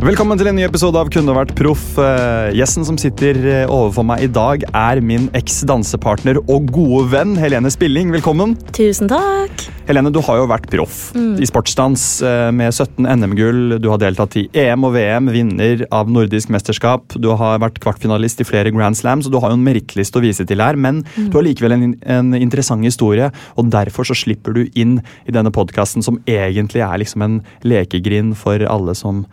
Velkommen til en ny episode av Kunne vært proff. Eh, Gjesten som sitter eh, overfor meg i dag, er min eks-dansepartner og gode venn Helene Spilling. Velkommen. Tusen takk. Helene, du har jo vært proff i sportsdans eh, med 17 NM-gull. Du har deltatt i EM og VM, vinner av nordisk mesterskap. Du har vært kvartfinalist i flere Grand Slams, og du har jo en merittliste å vise til her. Men du har likevel en, en interessant historie, og derfor så slipper du inn i denne podkasten, som egentlig er liksom en lekegrind for alle som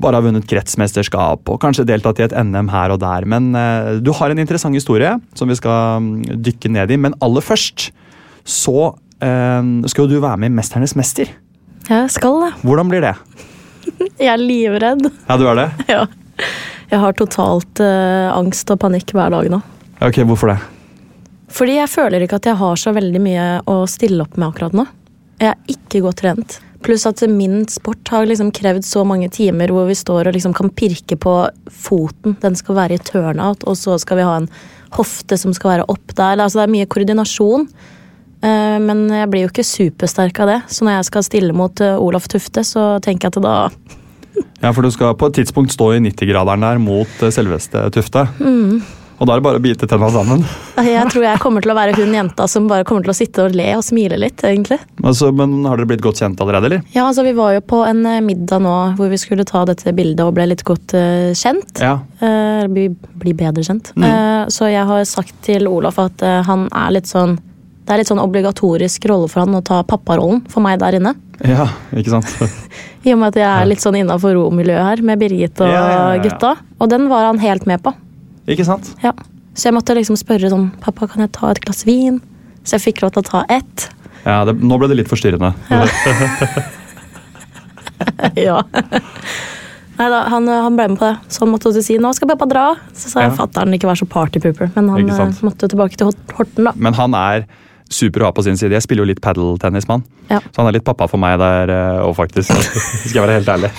bare har vunnet kretsmesterskap og kanskje deltatt i et NM her og der. Men eh, du har en interessant historie som vi skal mm, dykke ned i. Men aller først så eh, skal jo du være med i Mesternes mester. Jeg skal det. Hvordan blir det? Jeg er livredd. Ja, du er det? Ja. Jeg har totalt eh, angst og panikk hver dag nå. Ok, Hvorfor det? Fordi jeg føler ikke at jeg har så veldig mye å stille opp med akkurat nå. Jeg er ikke godt trent. Pluss at min sport har liksom krevd så mange timer hvor vi står og liksom kan pirke på foten. Den skal være i turnout, og så skal vi ha en hofte som skal være opp der. Altså Det er mye koordinasjon. Eh, Men jeg blir jo ikke supersterk av det. Så når jeg skal stille mot eh, Olaf Tufte, så tenker jeg at da Ja, For du skal på et tidspunkt stå i 90-graderen der mot eh, selveste Tufte. Og da er det bare å bite tenna sammen. Jeg tror jeg kommer til å være hun jenta som bare kommer til å sitte og le og smile litt, egentlig. Altså, men Har dere blitt godt kjent allerede, eller? Ja, altså Vi var jo på en eh, middag nå hvor vi skulle ta dette bildet og ble litt godt uh, kjent. Ja. Uh, bli, bli bedre kjent. Eh, så jeg har sagt til Olaf at han er litt sånn Det er litt sånn obligatorisk rolle for han å ta papparollen for meg der inne. Ja, ikke sant? I og med at jeg er litt sånn innafor romiljøet her med Birgit og ja, ja, ja. gutta. Og den var han helt med på. Ikke sant? Ja. Så jeg måtte liksom spørre sånn Pappa, kan jeg ta et glass vin? Så jeg fikk lov til å ta ett. Ja, det, Nå ble det litt forstyrrende. ja. Nei da, han, han ble med på det. Så han måtte også si 'nå skal pappa dra'. Så sa jeg Ja. fatter'n ikke være så partypooper, men han eh, måtte tilbake til Horten, da. Men han er super å ha på sin side. Jeg spiller jo litt padeltennis med han. Ja. Så han er litt pappa for meg der òg, faktisk. Skal jeg være helt ærlig.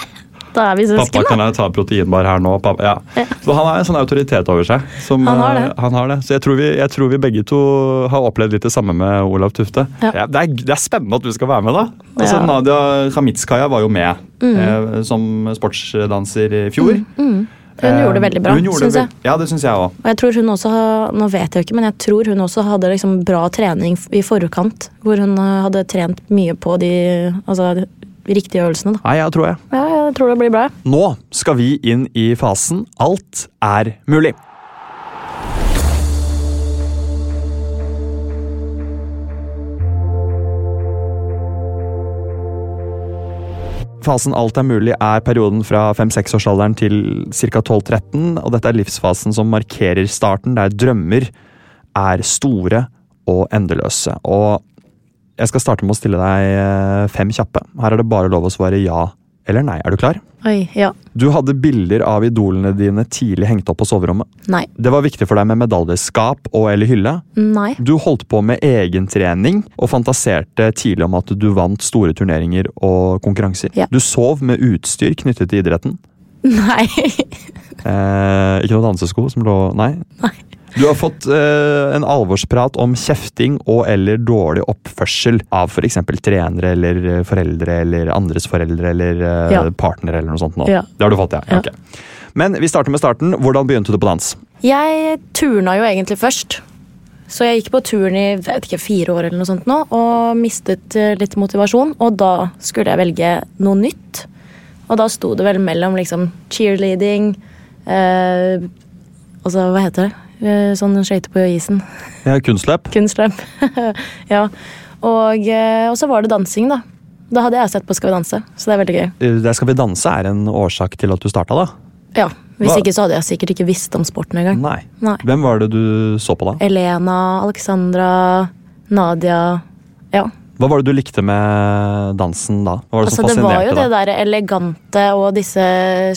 Da er vi Pappa, søsken, kan jeg ta proteinbar her nå? Pappa, ja. Ja. Så han har en sånn autoritet over seg. Som, Han har det. eh, han har det. Så jeg tror, vi, jeg tror vi begge to har opplevd litt det samme med Olav Tufte. Ja. det, er, det er spennende at du skal være med, da. Altså. Nadia Khamitskaya var jo med eh, som sportsdanser i fjor. Hun gjorde det veldig bra, syns jeg. Ja, det synes jeg også. Og jeg tror hun også, Nå vet jeg jo ikke, men jeg tror hun også hadde liksom bra trening i forkant. Hvor hun eh, hadde trent mye på de, altså, riktige øvelsene. Da. Nei, jeg tror jeg. Ja, jeg tror det blir bra. Nå skal vi inn i fasen Alt er mulig. Fasen Alt er mulig er perioden fra 5-6-årsalderen til ca. 12-13. Og dette er livsfasen som markerer starten, der drømmer er store og endeløse. Og jeg skal starte med å stille deg eh, fem kjappe. Her er det bare lov å svare ja eller nei. Er du klar? Oi, ja. Du hadde bilder av idolene dine tidlig hengt opp på soverommet. Nei. Det var viktig for deg med medaljeskap og eller hylle. Nei. Du holdt på med egentrening og fantaserte tidlig om at du vant store turneringer og konkurranser. Ja. Du sov med utstyr knyttet til idretten. Nei. Eh, ikke noen dansesko som lå Nei. Nei. Du har fått eh, en alvorsprat om kjefting og eller dårlig oppførsel av f.eks. trenere eller eh, foreldre eller andres foreldre eller eh, Ja. partnere eller noe sånt. Nå. Ja. Det har du fått, ja. Ja. Okay. Men vi starter med starten. Hvordan begynte du på dans? Jeg turna jo egentlig først. Så jeg gikk på turn i vet ikke, fire år eller noe sånt nå, og mistet eh, litt motivasjon. Og da skulle jeg velge noe nytt. Og da sto det vel mellom liksom cheerleading eh, Altså, hva heter det? Eh, sånn skøyter på isen. Ja, kunstløp. Kunstløp. ja. Og, eh, og så var det dansing, da. Da hadde jeg sett på Skal vi danse, så det er veldig gøy. Eh, Det Skal vi danse er en årsak til at du starta, da? Ja, Hvis Hva- ikke så hadde jeg sikkert ikke visst om sporten engang. Nei. Nei. Hvem var det du så på da? Elena, Alexandra, Nadia Ja. Hva var det du likte med dansen da? Hva var det Altså, det var jo det der elegante og disse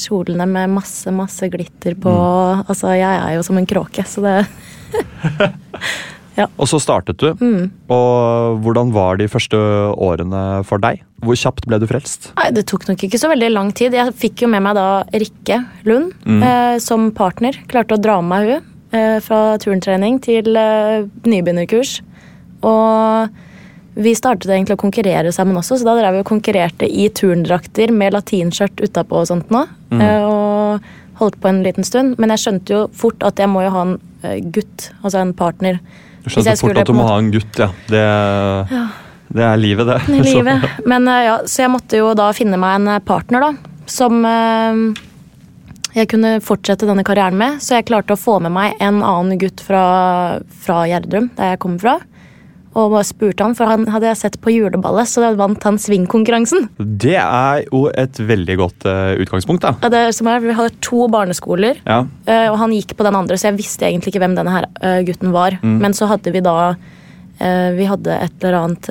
kjolene med masse, masse glitter på. Mm. Altså, jeg er jo som en kråke, så det Og så startet du. Mm. Og hvordan var de første årene for deg? Hvor kjapt ble du frelst? Nei, det tok nok ikke så veldig lang tid. Jeg fikk jo med meg da Rikke Lund Mm. eh, som partner. Klarte å dra med meg hun eh, fra turntrening til eh, nybegynnerkurs. Og vi startet egentlig å konkurrere sammen også, så da drev vi og konkurrerte i turndrakter med latinskjørt utapå og sånt nå. Mm. Og holdt på en liten stund. Men jeg skjønte jo fort at jeg må jo ha en eh, gutt, altså en partner. Du skjønte fort skulle at du må ha en gutt, ja. Det, det er livet, det. det er livet. Men eh, ja, så jeg måtte jo da finne meg en partner, da. Som jeg kunne fortsette denne karrieren med. Så jeg klarte å få med meg en annen gutt fra, fra Gjerdrum, der jeg kommer fra. Og spurte han, for han hadde jeg sett på juleballet, så da vant han svingkonkurransen. Det er jo et veldig godt uh, utgangspunkt, da. Ja, Det som er, Vi hadde to barneskoler, Ja. uh, og han gikk på den andre, så jeg visste egentlig ikke hvem denne her uh, gutten var. Mm. Men så hadde vi da Vi hadde et eller annet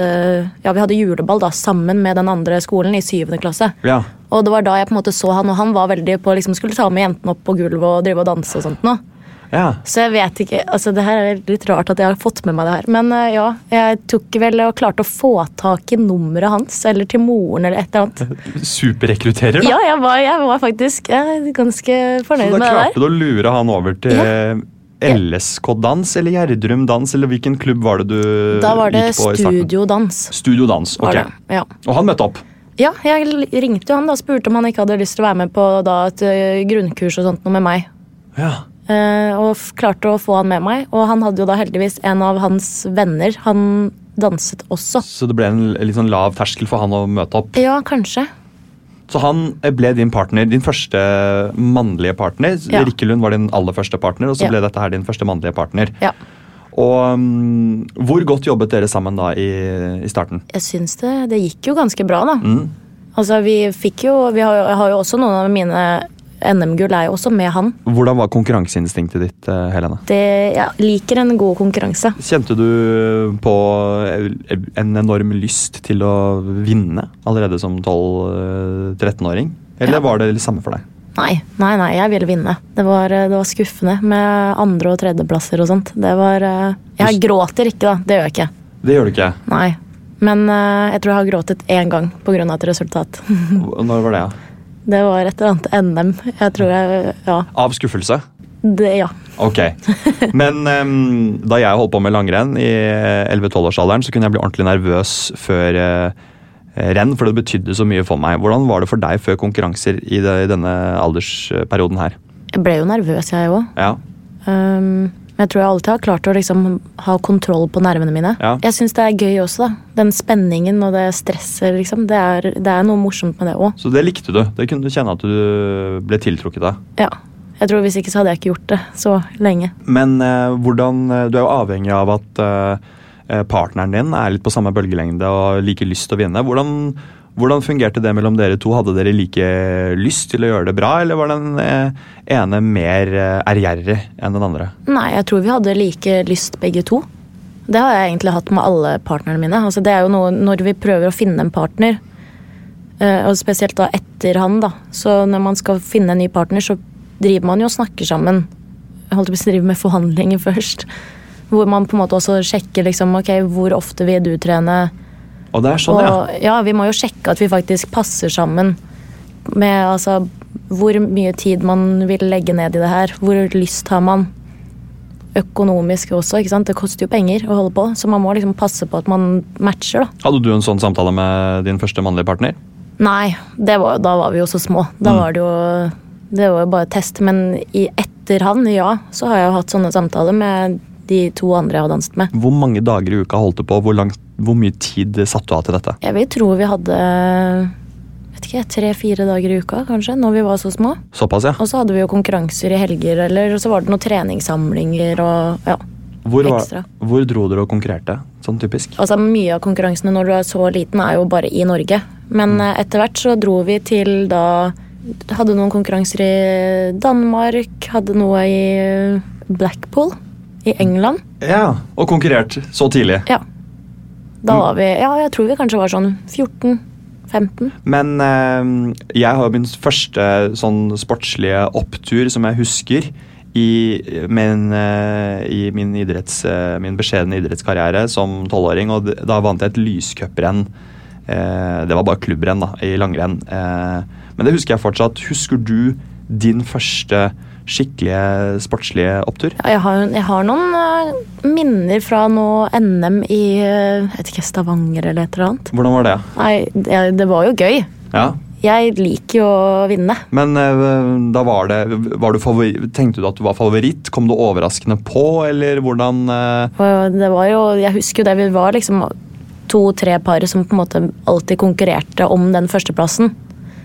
Ja, vi hadde juleball da sammen med den andre skolen i syvende klasse. ja. Og det var da jeg på en måte så han, og han var veldig på liksom skulle ta med jentene opp på gulvet og drive og danse og sånt nå. Ja. Så jeg vet ikke, altså det her er litt rart at jeg har fått med meg det her. Men eh, ja, jeg tok vel og klarte å få tak i nummeret hans, eller til moren eller et eller annet. Superrekrutterer, da. Ja, jeg var, jeg var faktisk jeg ganske fornøyd med det der. klarte du å lure han over til LSK-dans eller Gjerdrum-dans, eller hvilken klubb var det du Da det gikk på i starten? studiodans. Studiodans, Var ok. det. Ja. Og han møtte opp. ja, jeg ringte jo han da spurte om han ikke hadde lyst til å være med på da, et grunnkurs og sånt noe med meg. Ja. Eh, og klarte å få han med meg. Og han hadde jo da heldigvis en av hans venner. Han danset også. Så det ble en litt sånn lav terskel for han å møte opp. Ja, kanskje. Så han ble din partner, din første mannlige partner. Ja. Rikkelund var din aller første partner, og så Ja. ble dette her din første mannlige partner. Ja. Og um, Hvor godt jobbet dere sammen da i, i starten? Jeg syns det, det gikk jo ganske bra, da. Mm. Altså, vi fikk jo Vi har, har jo også noen av mine NM-gull er jo også med han. Hvordan var konkurranseinstinktet ditt, Helena? Helene? Det, jeg liker en god konkurranse. Kjente du på en enorm lyst til å vinne allerede som 12-13-åring? Eller Ja. var det det samme for deg? Nei, nei, nei, jeg ville vinne. Det var, det var skuffende med andre- og tredjeplasser og sånt. Det var eh, Jeg gråter ikke, da. Det gjør jeg ikke. Det gjør du ikke. Nei. Men eh, jeg tror jeg har gråtet én gang pga. et resultat. Når var det? ja? Det var et eller annet NM. Jeg tror jeg Ja. Av skuffelse? Det, ja. Ok. Men um, da jeg holdt på med langrenn i 11-12-årsalderen, så kunne jeg bli ordentlig nervøs før uh, renn, for det betydde så mye for meg. Hvordan var det for deg før konkurranser i, det, i denne aldersperioden her? Jeg ble jo nervøs, jeg òg. Ja. Um, men jeg tror jeg alltid har klart å liksom ha kontroll på nervene mine. Ja. Jeg syns det er gøy også, da. Den spenningen og det stresset, liksom. Det er, det er noe morsomt med det òg. Så det likte du? Det kunne du kjenne at du ble tiltrukket av? Ja. Jeg tror Hvis ikke så hadde jeg ikke gjort det så lenge. Men eh, hvordan eh, Du er jo avhengig av at eh, eh, partneren din er litt på samme bølgelengde og liker lyst til å vinne. Hvordan, hvordan fungerte det mellom dere to? Hadde dere like lyst til å gjøre det bra, eller var den eh, ene mer eh, ærgjerrig enn den andre? Nei, jeg tror vi hadde like lyst begge to. Det har jeg egentlig hatt med alle partnerne mine. Altså, det er jo noe når vi prøver å finne en partner, eh, og spesielt da etter han, da. Så når man skal finne en ny partner, så driver man jo og snakker sammen. Jeg holdt på å drive med forhandlinger først. Hvor man på en måte også sjekker liksom, ok, hvor ofte vil du trene. Og det er sånn, ja. Og ja, vi må jo sjekke at vi faktisk passer sammen med altså hvor mye tid man vil legge ned i det her. Hvor lyst har man? Økonomisk også, ikke sant. Det koster jo penger å holde på, så man må liksom passe på at man matcher, da. Hadde du en sånn samtale med din første mannlige partner? Nei, det var, da var vi jo så små. Da Mm. var det jo Det var jo bare test. Men i etter han, ja, så har jeg jo hatt sånne samtaler med de to andre jeg har danset med. Hvor mange dager i uka holdt du på? Hvor, langt, hvor mye tid satte du av til dette? Jeg vil tro vi hadde vet ikke, tre-fire dager i uka, kanskje, når vi var så små. Såpass, ja. Og så hadde vi jo konkurranser i helger, eller så var det noen treningssamlinger og ja. Hvor, var, ekstra. hvor dro dere og konkurrerte? Sånn typisk. Altså Mye av konkurransene når du er så liten, er jo bare i Norge. Men mm. etter hvert så dro vi til da Hadde noen konkurranser i Danmark, hadde noe i Blackpool i England. Ja, Og konkurrert så tidlig. Ja. Da var vi Ja, jeg tror vi kanskje var sånn 14-15. Men eh, jeg har min første sånn sportslige opptur som jeg husker i min, eh, i min, idretts, eh, min beskjedne idrettskarriere som tolvåring. Og da vant jeg et lyscuprenn. Eh, det var bare klubbrenn da, i langrenn. Eh, men det husker jeg fortsatt. Husker du din første skikkelige sportslige opptur? Ja, jeg, har, jeg har noen eh, minner fra noe NM i eh, jeg vet ikke, Stavanger eller et eller annet. Hvordan var det? Nei, det, var jo gøy. Ja, Jeg liker jo å vinne. Men eh, da var det var du favoritt, Tenkte du at du var favoritt? Kom du overraskende på, eller hvordan det var jo, jeg husker jo det, vi var liksom to-tre par som på en måte alltid konkurrerte om den førsteplassen.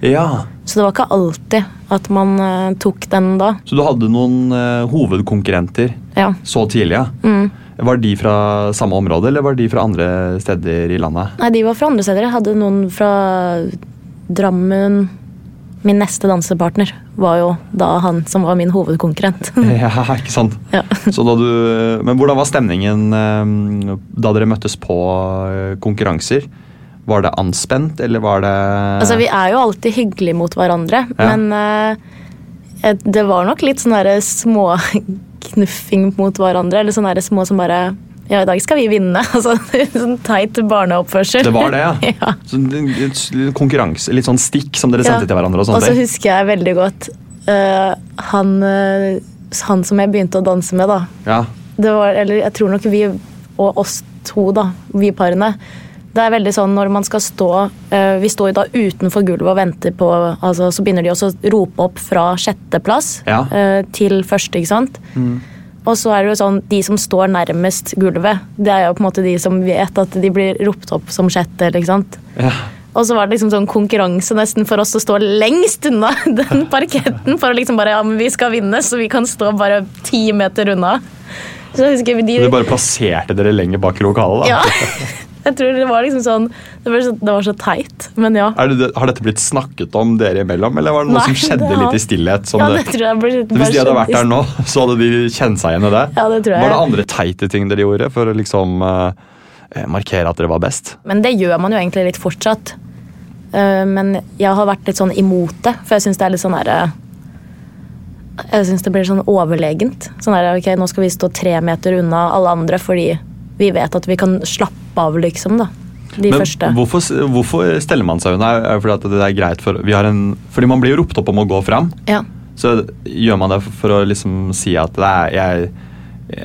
Ja. Så det var ikke alltid at man eh, tok den da. Så du hadde noen eh, hovedkonkurrenter Ja. så tidlig, ja? Mm. Var de fra samme område, eller var de fra andre steder i landet? Nei, de var fra andre steder. Jeg hadde noen fra Drammen. Min neste dansepartner var jo da han som var min hovedkonkurrent. ja, ikke sant? ja. Så da du, men hvordan var stemningen eh, da dere møttes på eh, konkurranser? Var det anspent, eller var det Altså, vi er jo alltid hyggelige mot hverandre, Ja. men uh, det var nok litt sånn derre småknuffing mot hverandre. Eller sånn derre små som bare Ja, i dag skal vi vinne. Altså, sånn teit barneoppførsel. Det var det, ja. ja. Så en konkurranse, Litt sånn stikk som dere sendte til hverandre? Og Og så husker jeg veldig godt uh, han, eh, han som jeg begynte å danse med, da. Ja. Det var, eller jeg tror nok vi og oss to, da, vi parene Det er veldig sånn når man skal stå eh, Vi står jo da utenfor gulvet og venter på altså, Så begynner de også å rope opp fra sjetteplass Ja. eh, til første, ikke sant? Og så er det jo sånn, de som står nærmest gulvet, det er jo på en måte de som vet at de blir ropt opp som sjette, ikke sant? ja. Og så var det liksom sånn konkurranse nesten for oss å stå lengst unna den parketten. For å liksom bare, ja, men vi skal vinne, så vi kan stå bare ti meter unna. Så husker vi de... Så dere bare plasserte dere lenger bak lokalet? da? Ja. Jeg tror det var liksom sånn Det var så, det var så teit, men ja. Er det, har dette blitt snakket om dere imellom, eller var det noe Nei, som skjedde har- litt i stillhet? Ja, det, det tror jeg ble, hvis de hadde vært der nå, så hadde de kjent seg igjen i det? Ja, det tror jeg. Var det andre teite ting dere gjorde for å liksom uh, markere at dere var best? Men det gjør man jo egentlig litt fortsatt. Uh, men jeg har vært litt sånn imot det, for jeg syns det er litt sånn derre Jeg syns det blir sånn overlegent. Sånn der, ok, Nå skal vi stå tre meter unna alle andre fordi vi vet at vi kan slappe av, liksom. da. De Men første. hvorfor, hvorfor steller man seg unna? Det Fordi det er greit for, vi har en, fordi man blir jo ropt opp om å gå fram. Ja. Så gjør man det for å liksom si at det er, jeg,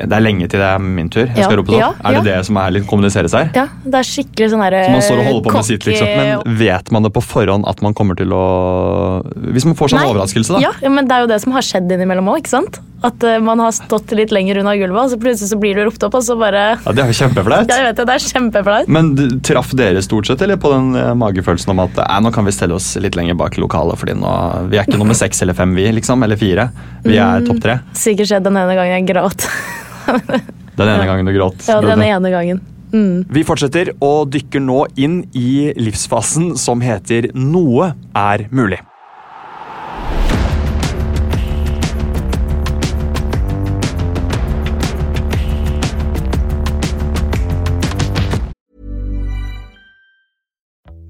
det er lenge til det er min tur. Jeg Ja, rope det ja. Er det ja. det som er litt kommuniseres her? ja, det er skikkelig sånn der, Så man står og holder på med sitt, liksom. Men vet man det på forhånd at man kommer til å Hvis man får sånn Nei, overraskelse, da. Ja, ja, men det er jo det som har skjedd innimellom òg, ikke sant? At eh, man har stått litt lenger unna gulvet, og så plutselig så blir du ropt opp, og så bare Ja, Det er jo kjempeflaut. Ja, jeg vet det, det er kjempeflaut. Men traff dere stort sett eller på den eh, magefølelsen om at nå kan vi stelle oss litt lenger bak lokalet, fordi nå, vi er ikke nummer seks eller fem, vi, liksom, eller fire. Vi er topp tre. Sikkert skjedd den ene gangen jeg gråt. Den ene gangen du gråt. Ja, den ene gangen. Mm. Vi fortsetter og dykker nå inn i livsfasen som heter Noe er mulig.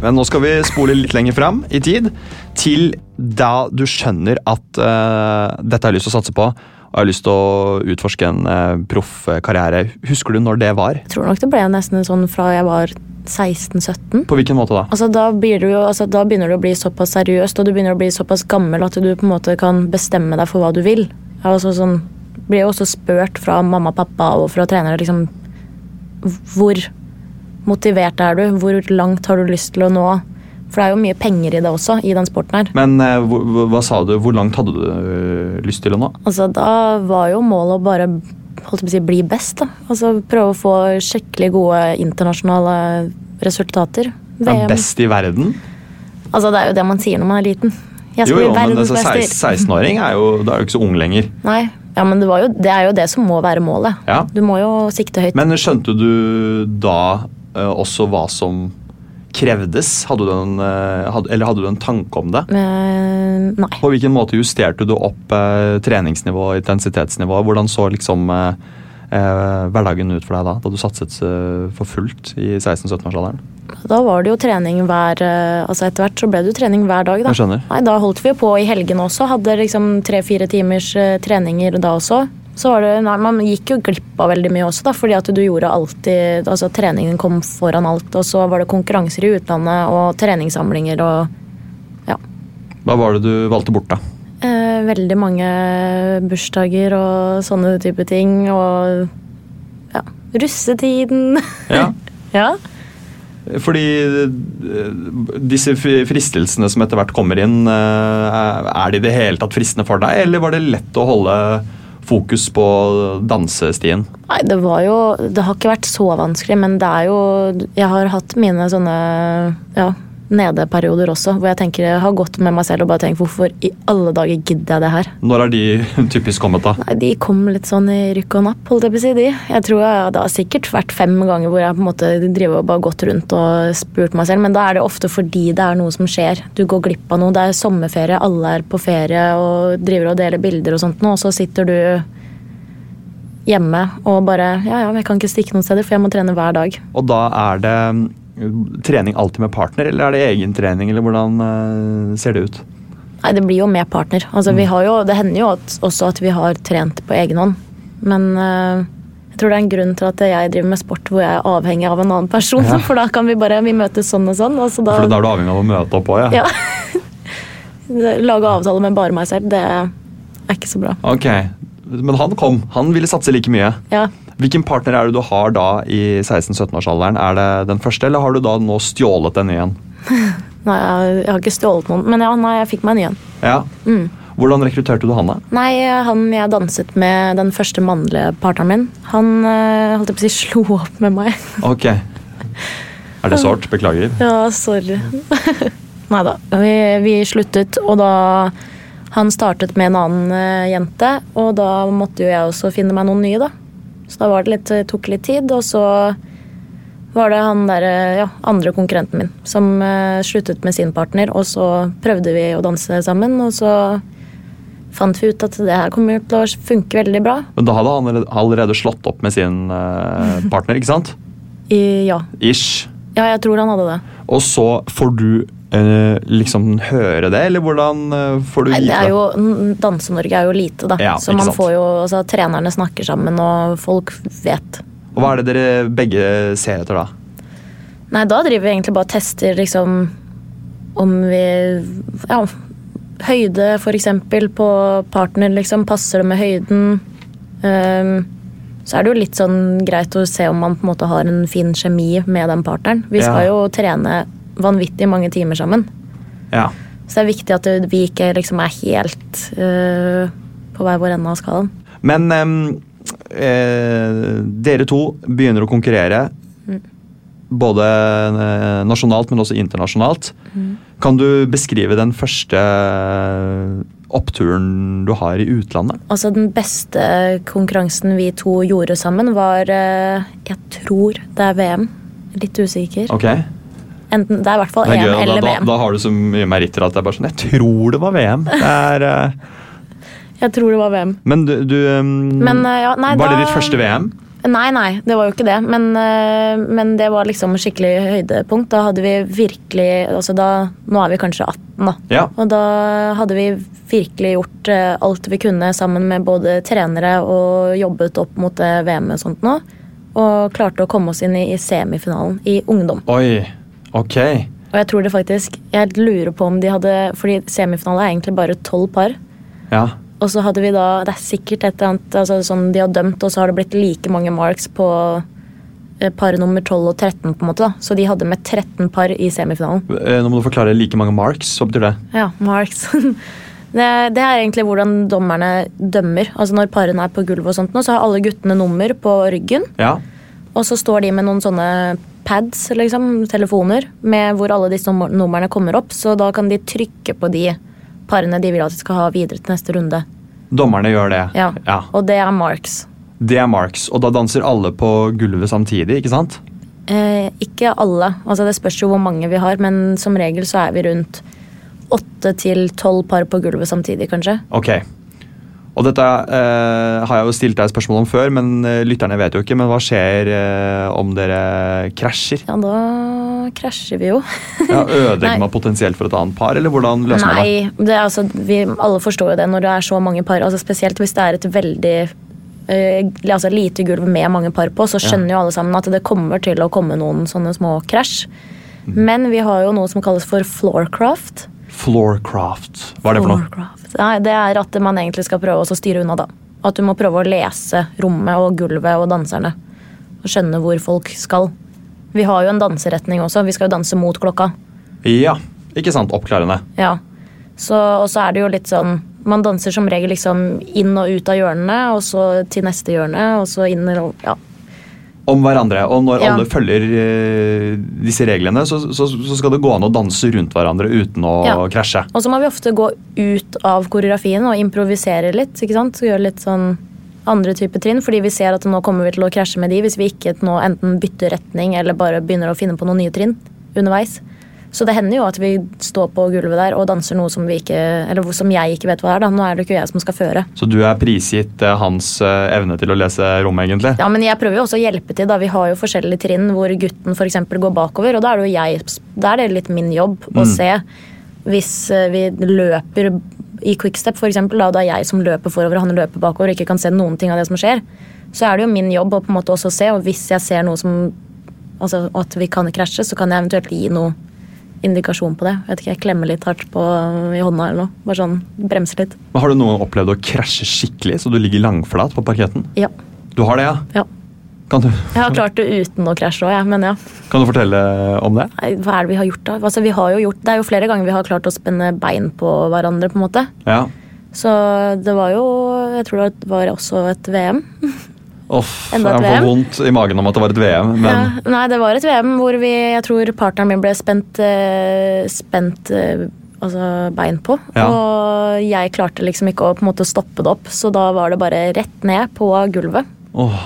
Men nå skal vi spole litt lenger fram i tid, til da du skjønner at uh, dette har jeg lyst til å satse på, og jeg har lyst til å utforske en uh, proffkarriere. Husker du når det var? Jeg tror nok det ble nesten sånn fra jeg var 16-17. På hvilken måte da? Altså, da, blir du jo, altså, da begynner det å bli såpass seriøst, og du begynner å bli såpass gammel at du på en måte kan bestemme deg for hva du vil. Var sånn, blir jo også spurt fra mamma og pappa og fra trenere liksom Hvor motivert er du? Hvor langt har du lyst til å nå? For det er jo mye penger i det også, i den sporten her. Men eh, hva, hva sa du? Hvor langt hadde du eh, lyst til å nå? Altså, da var jo målet å bare holdt på å si, bli best. da. Altså, Prøve å få skikkelig gode internasjonale resultater. Ja, best i verden? Altså, Det er jo det man sier når man er liten. Jeg skal Jo, jo, men verdens altså, beste. 16-åring er jo da er jo ikke så ung lenger. Nei, ja, men det, var jo, det er jo det som må være målet. Ja. Du må jo sikte høyt. Men skjønte du da også hva som krevdes? Hadde du en, eh, hadde, eller hadde du en tanke om det? Uh, nei. På hvilken måte justerte du opp eh, treningsnivå og intensitetsnivå? Hvordan så liksom eh, eh, hverdagen ut for deg da, da du satset eh, for fullt i 16-17-årsalderen? Da var det jo trening hver eh, Altså Etter hvert så ble det jo trening hver dag. da. Jeg skjønner. Nei, Da holdt vi jo på i helgene også. Hadde liksom tre-fire timers eh, treninger da også. Så var det, nei, Man gikk jo glipp av veldig mye også, da, fordi at du gjorde alltid altså Treningen kom foran alt, og så var det konkurranser i utlandet og treningssamlinger og Hva var det du valgte bort, da? eh, veldig mange bursdager og sånne type ting. Og ja, russetiden. Ja, ja. fordi eh, disse fristelsene som etter hvert kommer inn, eh, er de i det hele tatt fristende for deg, eller var det lett å holde fokus på dansestien? Nei, det var jo Det har ikke vært så vanskelig, men det er jo Jeg har hatt mine sånne ja, nedeperioder også, hvor jeg tenker jeg har gått med meg selv og bare tenkt hvorfor i alle dager gidder jeg det her? Når er de typisk kommet, da? Nei, De kom litt sånn i rykk og napp, holdt jeg på å si. de. Jeg tror jeg, Det har sikkert vært fem ganger hvor jeg på en måte driver og bare gått rundt og spurt meg selv, men da er det ofte fordi det er noe som skjer. Du går glipp av noe. Det er sommerferie, alle er på ferie og driver og deler bilder og sånt nå, og så sitter du hjemme og bare Ja, ja, jeg kan ikke stikke noen steder, for jeg må trene hver dag. Og da er det trening alltid med partner, eller er det egen trening, eller hvordan eh, ser det ut? Nei, det blir jo med partner. Altså, vi har jo, det hender jo at, også at vi har trent på egen hånd. Men uh, jeg tror det er en grunn til at jeg driver med sport hvor jeg er avhengig av en annen person. Ja. For da kan vi bare vi møtes sånn og sånn. Og så da, For da er du avhengig av å møte opp òg, ja? ja. Lage avtale med bare meg selv, det er ikke så bra. Ok, Men han kom. Han ville satse like mye. Ja. Hvilken partner er det du har da i 16-17-årsalderen? Er det den første, eller har du da nå stjålet den igjen? Nei, jeg, har ikke stjålet noen, men ja, nei, jeg fikk meg en ny en. Ja. Mm. Hvordan rekrutterte du han, da? Nei, han jeg danset med, den første mannlige partneren min, han øh, holdt jeg på å si slo opp med meg. Ok. Er det sårt? Beklager. Ja, sorry. Nei da. Vi, vi sluttet, og da Han startet med en annen eh, jente, og da måtte jo jeg også finne meg noen nye, da. Så da var det litt, tok litt tid, og så var det han der, eh, ja, andre konkurrenten min som eh, sluttet med sin partner, og så prøvde vi å danse sammen, og så fant vi ut at det her kommer til å funke veldig bra. Men da hadde han allerede- slått opp med sin eh, partner, ikke sant? I, ja. Ish. ja, jeg tror han hadde det. Og så får du eh, liksom høre det, eller hvordan eh, får du vite det Danse-Norge er jo lite, da. Ja, så man får jo, altså, trenerne snakker sammen, og folk vet. Og hva er det dere begge ser etter da? Nei, da driver vi egentlig bare og tester liksom om vi Ja, høyde for eksempel på partner, liksom. Passer det med høyden? Um, så er det jo litt sånn greit å se om man på en måte har en fin kjemi med den partneren. Vi skal Ja. jo trene vanvittig mange timer sammen. Ja. Så det er viktig at vi ikke liksom er helt uh, på hver vår ende av skalaen. Men um, eh, dere to begynner å konkurrere. Mm. Både eh, nasjonalt, men også internasjonalt. Mm. Kan du beskrive den første eh, oppturen du har i utlandet? Altså Den beste konkurransen vi to gjorde sammen, var Jeg tror det er VM. Litt usikker. Ok. Enten, det er i hvert fall EM gøy, eller da, VM. da har du så mye meritter at det er bare sånn Jeg tror det var VM. Det er, eh, Jeg tror det var VM. men du, du em, Men, uh, ja, nei, Var det ditt første VM? Nei, nei, det var jo ikke det. Men, eh, men det var liksom skikkelig høydepunkt. Da hadde vi virkelig altså da, Nå er vi kanskje 18, da. Ja. Og da hadde vi virkelig gjort eh, alt vi kunne sammen med både trenere og jobbet opp mot VM-et og sånt nå. Og klarte å komme oss inn i, i semifinalen i ungdom. Oi. Ok. Og jeg tror det faktisk Jeg lurer på om de hadde Fordi semifinale er egentlig bare tolv par. Ja. Og så hadde vi da Det er sikkert et eller annet altså, sånn de har dømt, og så har det blitt like mange marks på eh, par nummer 12 og 13, på en måte. da. Så de hadde med 13 par i semifinalen. Eh, Nå må du forklare like mange marks. Hva betyr det? Ja, marks. Det, det er egentlig hvordan dommerne dømmer. Altså Når parene er på gulvet, og sånt nå, så har alle guttene nummer på ryggen. Ja. Og så står de med noen sånne pads, liksom, telefoner, med hvor alle disse numrene kommer opp. Så da kan de trykke på de parene de vil at de skal ha videre til neste runde. Dommerne gjør det. Ja. ja. Og det er marks. Det er marks, og da danser alle på gulvet samtidig, ikke sant? Eh, ikke alle. Altså Det spørs jo hvor mange vi har, men som regel så er vi rundt åtte til tolv par på gulvet samtidig, kanskje. Ok. Og dette eh, har jeg jo stilt deg spørsmål om før, men eh, lytterne vet jo ikke. Men hva skjer eh, om dere krasjer? Ja, da krasjer vi jo. Ja, Ødelegger man potensielt for et annet par, eller hvordan løser man det? Det altså, vi alle forstår jo det når det er så mange par. Altså Spesielt hvis det er et veldig eh, altså lite gulv med mange par på, så skjønner jo alle sammen at det kommer til å komme noen sånne små krasj. Mm. Men vi har jo noe som kalles for floorcraft. Floorcraft. Hva er det for noe? Det er at man egentlig skal prøve å styre unna, da. At du må prøve å lese rommet og gulvet og danserne. Og skjønne hvor folk skal. Vi har jo en danseretning også. Vi skal jo danse mot klokka. Ja, ikke sant? Oppklarende. Ja. Så, og så er det jo litt sånn Man danser som regel liksom inn og ut av hjørnene, og så til neste hjørne, og så inn og Ja. Om hverandre. Og når Ja. alle følger uh, disse reglene, så, så, så skal det gå an å danse rundt hverandre uten å Ja. krasje. Og så må vi ofte gå ut av koreografien og improvisere litt. ikke sant? Så Gjøre litt sånn andre typer trinn, fordi vi ser at nå kommer vi til å krasje med de hvis vi ikke nå enten bytter retning eller bare begynner å finne på noen nye trinn underveis. Så det hender jo at vi står på gulvet der og danser noe som vi ikke, eller som jeg ikke vet hva er. da. Nå er det ikke jeg som skal føre. Så du er prisgitt eh, hans eh, evne til å lese rommet, egentlig? Ja, men jeg prøver jo også å hjelpe til. da. Vi har jo forskjellige trinn hvor gutten eksempel går bakover, og da er det jo jeg, da er det litt min jobb å Mm. se hvis eh, vi løper i quickstep, eksempel, da, det er jeg som løper forover og han løper bakover og ikke kan se noen ting av det som skjer, så er det jo min jobb å på en måte også se, og hvis jeg ser noe som altså at vi kan krasje, så kan jeg eventuelt gi noe indikasjon på det. Jeg vet ikke, jeg klemmer litt hardt på, i hånda eller noe. Bare sånn, bremser litt. Men Har du noen gang opplevd å krasje skikkelig, så du ligger langflat på parketten? Ja. Du har det, ja? ja. Kan du, Jeg har klart det uten å krasje òg, men ja. kan du fortelle om det? Hva er det vi har gjort da? Altså, vi har jo gjort, det er jo flere ganger vi har klart å spenne bein på hverandre. på en måte. Ja. Så det var jo Jeg tror det var også et VM. Uff, Enda et jeg får VM. vondt i magen om at det var et VM, men Ja, nei, det var et VM hvor vi, jeg tror partneren min ble spent, eh, spent eh, altså bein på. Ja. Og jeg klarte liksom ikke å på en måte stoppe det opp, så da var det bare rett ned på gulvet. åh.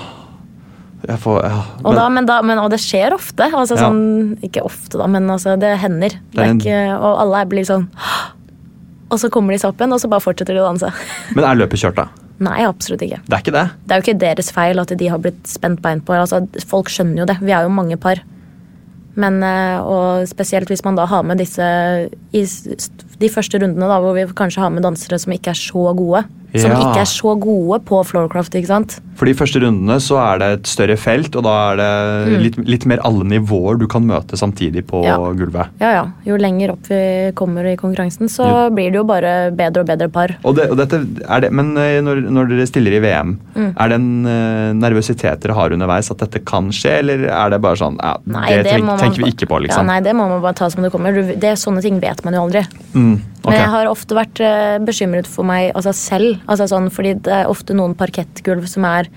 Jeg får ja. Og, da, men da, men, og det skjer ofte. Altså, Ja. sånn, ikke ofte, da, men altså, det hender. Det en- ikke, og alle blir sånn Og så kommer de seg opp igjen, og så bare fortsetter de å danse. Men er løpet kjørt, da? Nei, absolutt ikke. Det er ikke det. Det er jo ikke deres feil at de har blitt spent bein på. Altså, folk skjønner jo det. Vi er jo mange par. Men, eh, og spesielt hvis man da har med disse i de første rundene, da, hvor vi kanskje har med dansere som ikke er så gode. Som ikke er så gode på floorcraft, ikke sant. For de første rundene så er det et større felt, og da er det Mm. litt, litt mer alle nivåer du kan møte samtidig på Ja. gulvet. Ja, ja. Jo lenger opp vi kommer i konkurransen, så Ja. blir det jo bare bedre og bedre par. Og det, og dette er det, men eh, når, når dere stiller i VM, Mm. er det en eh, nervøsitet dere har underveis at dette kan skje, eller er det bare sånn ja, Nei, Det, tenk, må man tenker vi ikke på, Ja, liksom? nei, det må man bare ta som det kommer. Du- Det, sånne ting vet man jo aldri. Mm, ok. Men jeg har ofte vært eh, bekymret for meg altså selv. Altså sånn, fordi det er ofte noen parkettgulv som er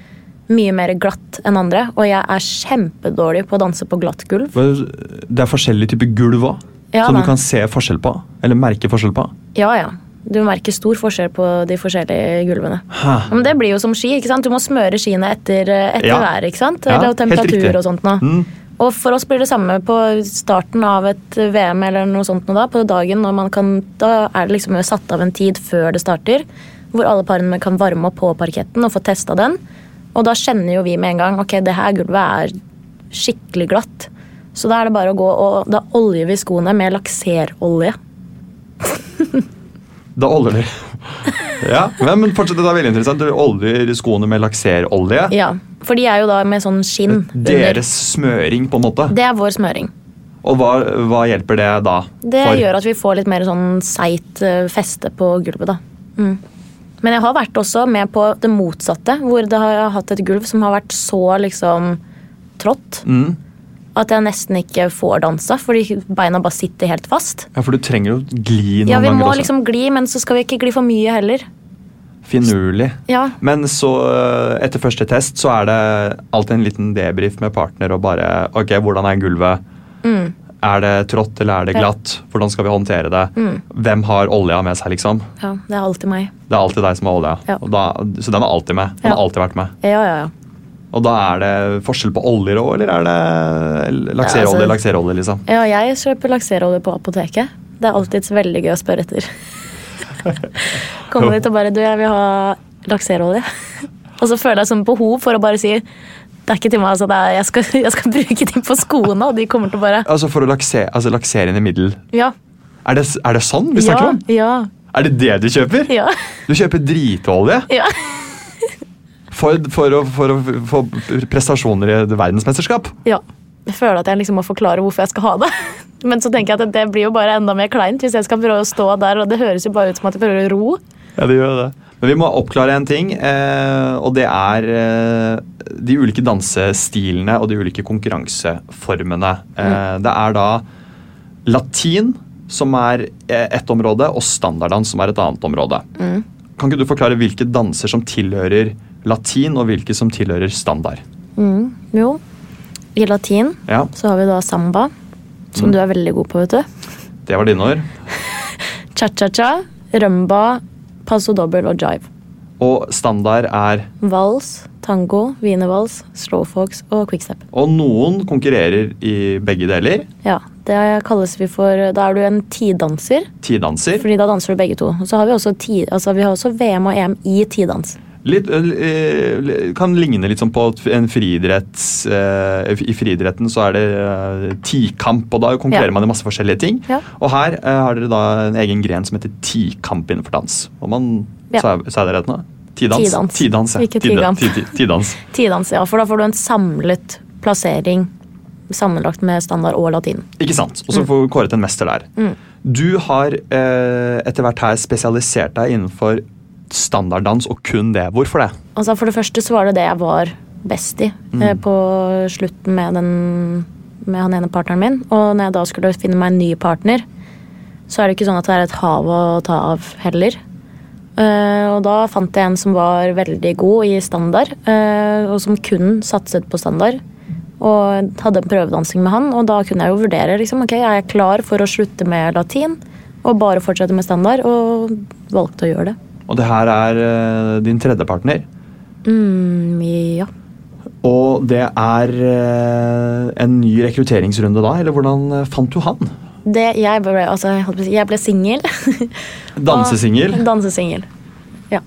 mye mer glatt enn andre. Og jeg er kjempedårlig på å danse på glatt gulv. Det er forskjellige typer gulv òg, Ja, som du kan se forskjell på. Eller merke forskjell på. Ja, ja. Du merker stor forskjell på de forskjellige gulvene. Hæ. Men det blir jo som ski. ikke sant? Du må smøre skiene etter, eh, etter Ja. været. ikke sant? Ja, Eller temperatur og sånt Nå. Mm. Og for oss blir det samme på starten av et VM eller noe sånt noe da, på dagen når man kan, da er det liksom satt av en tid før det starter, hvor alle parene kan varme opp på parketten og få testa den. Og da kjenner jo vi med en gang ok, det her gulvet er skikkelig glatt. Så da er det bare å gå, og da oljer vi skoene med lakserolje. Da oljer dere. ja, men fortsatt, det er veldig interessant. Dere oljer skoene med lakserolje. Ja, For de er jo da med sånn skinn under. Deres smøring, på en måte. Det er vår smøring. Og hva, hva hjelper det da? Det for? gjør at vi får litt mer sånn seigt eh, feste på gulvet, da. Mm. Men jeg har vært også med på det motsatte, hvor det har har hatt et gulv som har vært så liksom trått Mm. At jeg nesten ikke får dansa, fordi beina bare sitter helt fast. Ja, for du trenger jo gli noen ganger. Ja, vi må også. liksom gli, men så skal vi ikke gli for mye heller. Finurlig. Ja, Men så, øh, etter første test, så er det alltid en liten debrief med partner og bare Ok, hvordan er gulvet? Mm. Er det trått eller er det glatt? Hvordan skal vi håndtere det? Mm. Hvem har olja med seg, liksom? ja, det er alltid meg. Det er alltid deg som har olja. Ja. Da, så den er alltid med. Den Ja. har alltid vært med. Ja, ja, ja. Og da er det forskjell på oljer òg, eller er det lakserolje, Ja, altså- lakserolje, liksom? Ja, jeg kjøper lakserolje på apoteket. Det er alltid veldig gøy å spørre etter. Kommer dit og bare Du, jeg vil ha lakserolje. Og så føler jeg sånn behov for å bare si det er ikke til meg, altså. Det er, jeg, skal, jeg skal bruke dem på skoene, og de kommer til å bare Altså For å laksere, altså lakserende middel. Ja. Er det, er det sånn vi Ja. snakker om? Ja. Er det det du kjøper? Ja. Du kjøper dritolje ja. For, for, å, for å få prestasjoner i verdensmesterskap? ja. Jeg føler at jeg liksom må forklare hvorfor jeg skal ha det. Men så tenker jeg at det blir jo bare enda mer kleint hvis jeg skal prøve å stå der, og det høres jo bare ut som at jeg prøver å ro. Ja, det gjør det. Men vi må oppklare en ting, eh, og det er eh, de ulike dansestilene og de ulike konkurranseformene. Mm. det er da latin, som er eh, ett område, og standarddans, som er et annet område. Mm. Kan ikke du forklare hvilke danser som tilhører latin, og hvilke som tilhører standard? Mm. Jo. I latin Ja, så har vi da samba, som Mm. du er veldig god på, vet du. det var dine ord. Cha-cha-cha, rumba, paso dobbel og jive. Og standard er Vals, tango, wienervals, slowfox og quickstep. Og noen konkurrerer i begge deler. Ja, det kalles vi for Da er du en tidanser, Tidanser. fordi da danser du begge to. Og så har vi også, ti, altså vi har også VM og EM i tidans. Litt, eh, kan ligne litt sånn på en friidretts eh, I friidretten så er det eh, tikamp, og da konkurrerer Ja. man i masse forskjellige ting. Ja. Og her har dere da en egen gren som heter tikamp innenfor dans. Og man, Ja. sa, jeg- sa jeg det rett nå? Tidans. Tidans. Tidans, ja. Ikke Tidans. Tidans, ja, for da får du en samlet plassering sammenlagt med standard og latin. Ikke sant? Og så får vi kåret en mester der. Mm. Du har eh, etter hvert her spesialisert deg innenfor standarddans, og kun det. Hvorfor det? Altså For det første så var det det jeg var best i Mm. eh, på slutten med, den, med han ene partneren min. Og når jeg da skulle finne meg en ny partner, så er det ikke sånn at det er et hav å ta av heller. Uh, og da fant jeg en som var veldig god i standard, uh, og som kun satset på standard. Og hadde en prøvedansing med han, og da kunne jeg jo vurdere liksom, ok, er jeg klar for å slutte med latin og bare fortsette med standard, og valgte å gjøre det. Og det her er uh, din tredje partner. Mm, ja. Og det er uh, en ny rekrutteringsrunde da, eller hvordan eh, fant du han? Det, jeg ble, altså, jeg ble singel. Dansesingel? Dansesingel. Ja.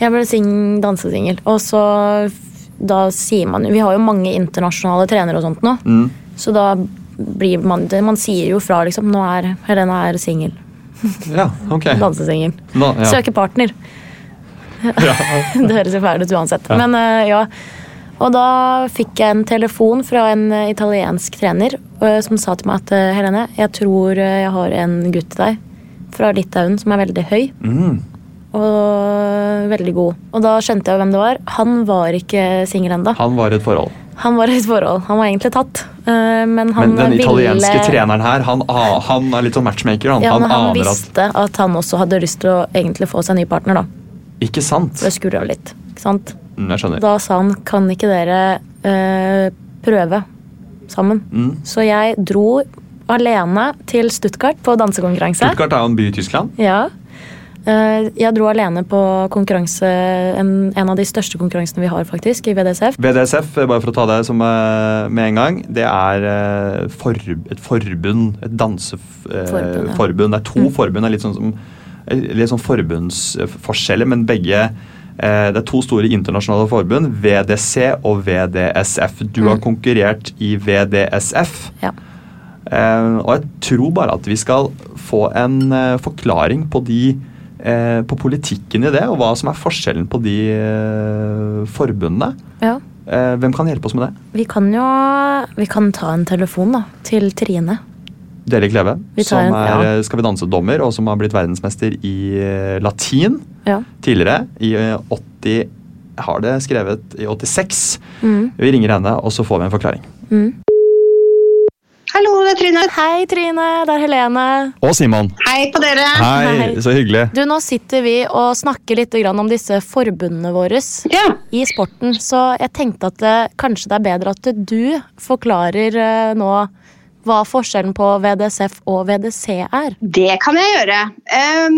Jeg ble sing, dansesingel. Og så da sier man Vi har jo mange internasjonale trenere og sånt nå. Mm. Så da blir man Man sier jo fra, liksom. Nå er Helena er singel. Ja, ok. Dansesingel. Ja. Søker partner. det høres jo fælt ut uansett. Ja. Men uh, ja. Og da fikk jeg en telefon fra en eh, italiensk trener uh, som sa til meg at uh, Helene, jeg tror jeg har en gutt til deg fra Litauen som er veldig høy Mm. og veldig god. Og da skjønte jeg hvem det var. Han var ikke singel ennå. Han var i et forhold. Han var i et forhold. Han var egentlig tatt. eh, Men han Men den italienske ville treneren her, han, han er litt sånn matchmaker. Han, ja, han men han at visste at han også hadde lyst til å egentlig få seg ny partner. da. Ikke sant? Det skurra litt. ikke sant? Mm, Jeg skjønner. Da sa han kan ikke dere eh, prøve sammen. Mm. Så jeg dro alene til Stuttgart på dansekonkurranse. Stuttgart er jo en by i Tyskland. Ja. Eh, jeg dro alene på konkurranse, en, en av de største konkurransene vi har faktisk, i VDSF. VDSF, bare for å ta det som eh, med en gang, det er eh, for, et forbund. Et danseforbund. Ja. Det er to Mm. forbund. Det er litt sånn, som, eh, litt sånn forbundsforskjeller, men begge eh, Det er to store internasjonale forbund, VDC og VDSF. Du har Mm. konkurrert i VDSF. Ja. Eh, og jeg tror bare at vi skal få en eh, forklaring på de eh, på politikken i det, og hva som er forskjellen på de eh, forbundene. Ja. Eh, hvem kan hjelpe oss med det? Vi kan jo vi kan ta en telefon da, til Trine. Dere Kleve, som en- er ja. eh, Skal vi danse-dommer, og som har blitt verdensmester i eh, latin Ja. tidligere. I eh, 80 Jeg har det skrevet i 86. Mm. Vi ringer henne, og så får vi en forklaring. Mm. Hallo, det er Trine. Hei, Trine. Det er Helene. Og Simon. Hei på dere. Hei, så hyggelig. Du, Nå sitter vi og snakker litt om disse forbundene våre i sporten. Så jeg tenkte at det, kanskje det er bedre at du forklarer eh, nå hva forskjellen på VDSF og VDC er. Det kan jeg gjøre. Um,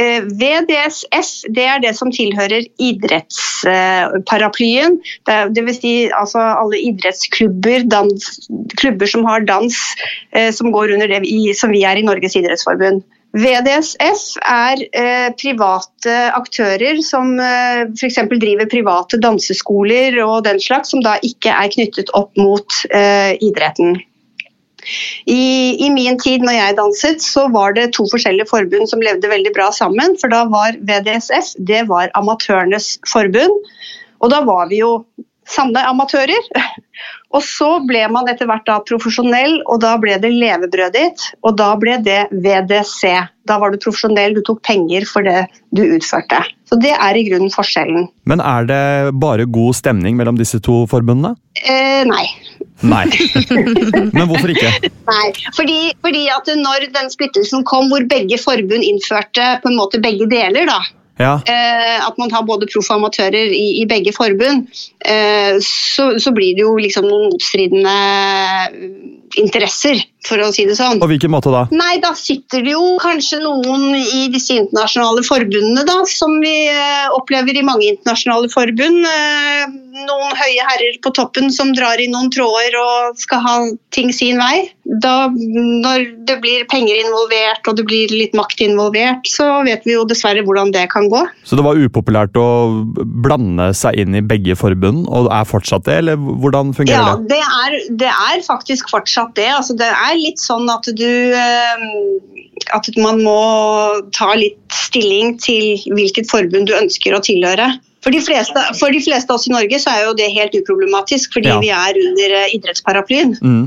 eh, VDSF det er det som tilhører idrettsparaplyen. vil si altså alle idrettsklubber, dans, klubber som har dans eh, som går under det vi, som vi er i Norges idrettsforbund. VDSF er eh, private aktører som eh, f.eks. driver private danseskoler og den slags, som da ikke er knyttet opp mot eh, idretten. I, I min tid når jeg danset, så var det to forskjellige forbund som levde veldig bra sammen. For da var VDSF det var amatørenes forbund. Og da var vi jo sanne amatører. Og så ble man etter hvert da profesjonell, og da ble det levebrødet ditt. Og da ble det VDC. Da var du profesjonell, du tok penger for det du utførte. Så det er i grunnen forskjellen. Men er det bare god stemning mellom disse to forbundene? Eh, nei. Nei. Men hvorfor ikke? Nei, fordi, fordi at når den splittelsen kom hvor begge forbund innførte på en måte begge deler, da, Ja. eh, at man har både proff og amatører i, i begge forbund, eh, så, så blir det jo liksom noen motstridende interesser, for å si det sånn. På hvilken måte da? Nei, da sitter det jo kanskje noen i disse internasjonale forbundene, da, som vi eh, opplever i mange internasjonale forbund. Eh, noen høye herrer på toppen som drar i noen tråder og skal ha ting sin vei. Da, når det blir penger involvert og det blir litt makt involvert, så vet vi jo dessverre hvordan det kan gå. Så det var upopulært å blande seg inn i begge forbund, og er fortsatt det, eller hvordan fungerer Ja, det? det er, det er faktisk fortsatt det. Altså, det er litt sånn at du eh, At man må ta litt stilling til hvilket forbund du ønsker å tilhøre. For de, fleste, for de fleste av oss i Norge så er jo det helt uproblematisk, fordi Ja. vi er under eh, idrettsparaplyen. Mm.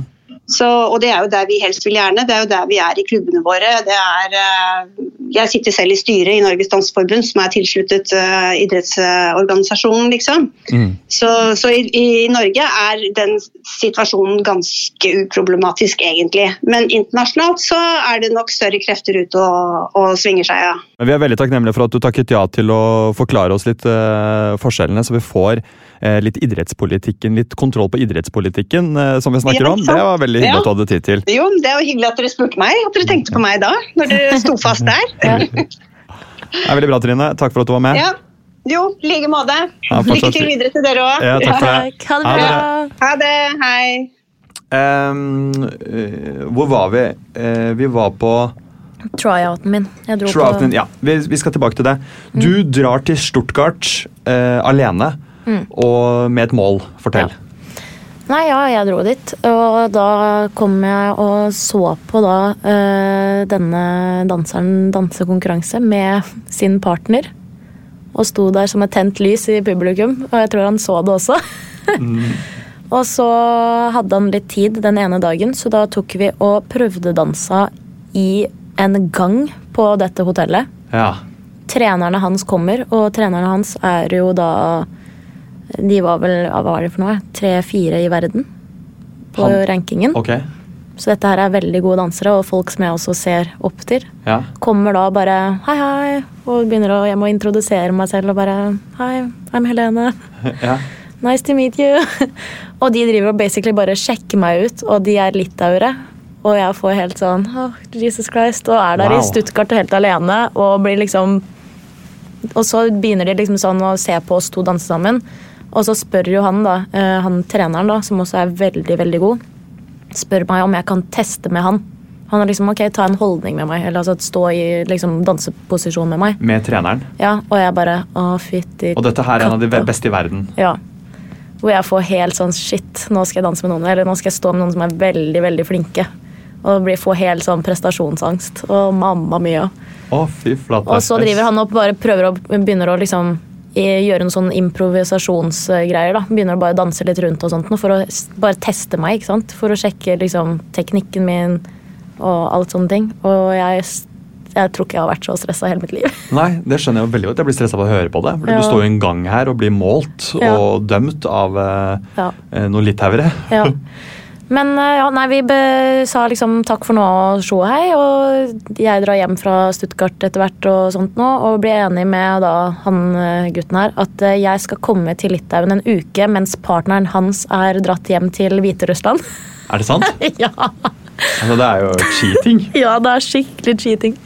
Så, og det er jo der vi helst vil gjerne. Det er jo der vi er i klubbene våre. Det er, eh, jeg sitter selv i styret i Norges Danseforbund, som er tilsluttet uh, idrettsorganisasjonen, liksom. Mm. Så, så i, i Norge er den situasjonen ganske uproblematisk, egentlig. Men internasjonalt så er det nok større krefter ute og, og svinger seg, ja. Vi er veldig takknemlige for at du takket ja til å forklare oss litt uh, forskjellene, så vi får uh, litt idrettspolitikken, litt kontroll på idrettspolitikken som vi snakker Ja, om. Det var veldig hyggelig Ja. at du hadde tid til. Jo, det er jo hyggelig at dere spurte meg, at dere tenkte på meg da, når dere sto fast der. Det er veldig bra, Trine. Takk for at du var med. Ja. Jo, i like måte. Ja, Lykke til videre til dere òg. Ja, takk for det. Ha det bra. Ha det. Hei. Ehm, eh, hvor var vi? Uh, vi var på Tryouten min. Jeg dro Trouten. på Ja, vi, vi skal tilbake til det. Du drar til Stuttgart uh, alene Mm. og med et mål. Fortell. Nei, ja, jeg dro dit. Og da kom jeg og så på da eh, denne danseren dansekonkurranse med sin partner. Og sto der som et tent lys i publikum, og jeg tror han så det også. og så hadde han litt tid den ene dagen, så da tok vi og prøvdedansa i en gang på dette hotellet. Ja. Trenerne hans kommer, og trenerne hans er jo da De var vel hva var det for noe? Tre-fire i verden på Han- rankingen. Okay. Så dette her er veldig gode dansere, og folk som jeg også ser opp til. Ja. Kommer da bare hei, hei, og begynner å Jeg må introdusere meg selv og bare Hei, I'm Helene. ja. Nice to meet you. og de driver og basically bare sjekker meg ut, og de er litauere. Og jeg får helt sånn oh, Jesus Christ, og er der Wow. i Stuttgart helt alene og blir liksom Og så begynner de liksom sånn å se på oss to danse sammen. Og så spør jo han, da, eh, han treneren, da, som også er veldig, veldig god, spør meg om jeg kan teste med han. Han er liksom ok, ta en holdning med meg, eller altså stå i liksom danseposisjon med meg. Med treneren. Ja, Og jeg bare å, fytti Og dette her er en av de beste i verden. Ja. Hvor jeg får helt sånn shit, nå skal jeg danse med noen, eller nå skal jeg stå med noen som er veldig, veldig flinke. Og blir, får helt sånn prestasjonsangst. Og mamma mia. Å, fy flate. Og så driver han opp bare prøver å begynner å liksom gjøre noen sånn improvisasjonsgreier. da. Begynner å bare danse litt rundt og sånt, for å bare teste meg. ikke sant? For å sjekke liksom teknikken min og alt sånne ting. Og jeg, jeg tror ikke jeg har vært så stressa hele mitt liv. Nei, det skjønner jeg veldig godt. Jeg blir stressa av å høre på det. Fordi Ja. Du står jo i en gang her og blir målt Ja. og dømt av eh, Ja. eh, noen litauere. Ja. Men eh, ja, nei, vi sa liksom takk for nå og sjå hei, og jeg drar hjem fra Stuttgart etter hvert og sånt nå, og blir enig med da han eh, gutten her at eh, jeg skal komme til Litauen en uke mens partneren hans er dratt hjem til Hviterussland. Er det sant? ja. Altså, det er jo cheating. ja, det er skikkelig cheating.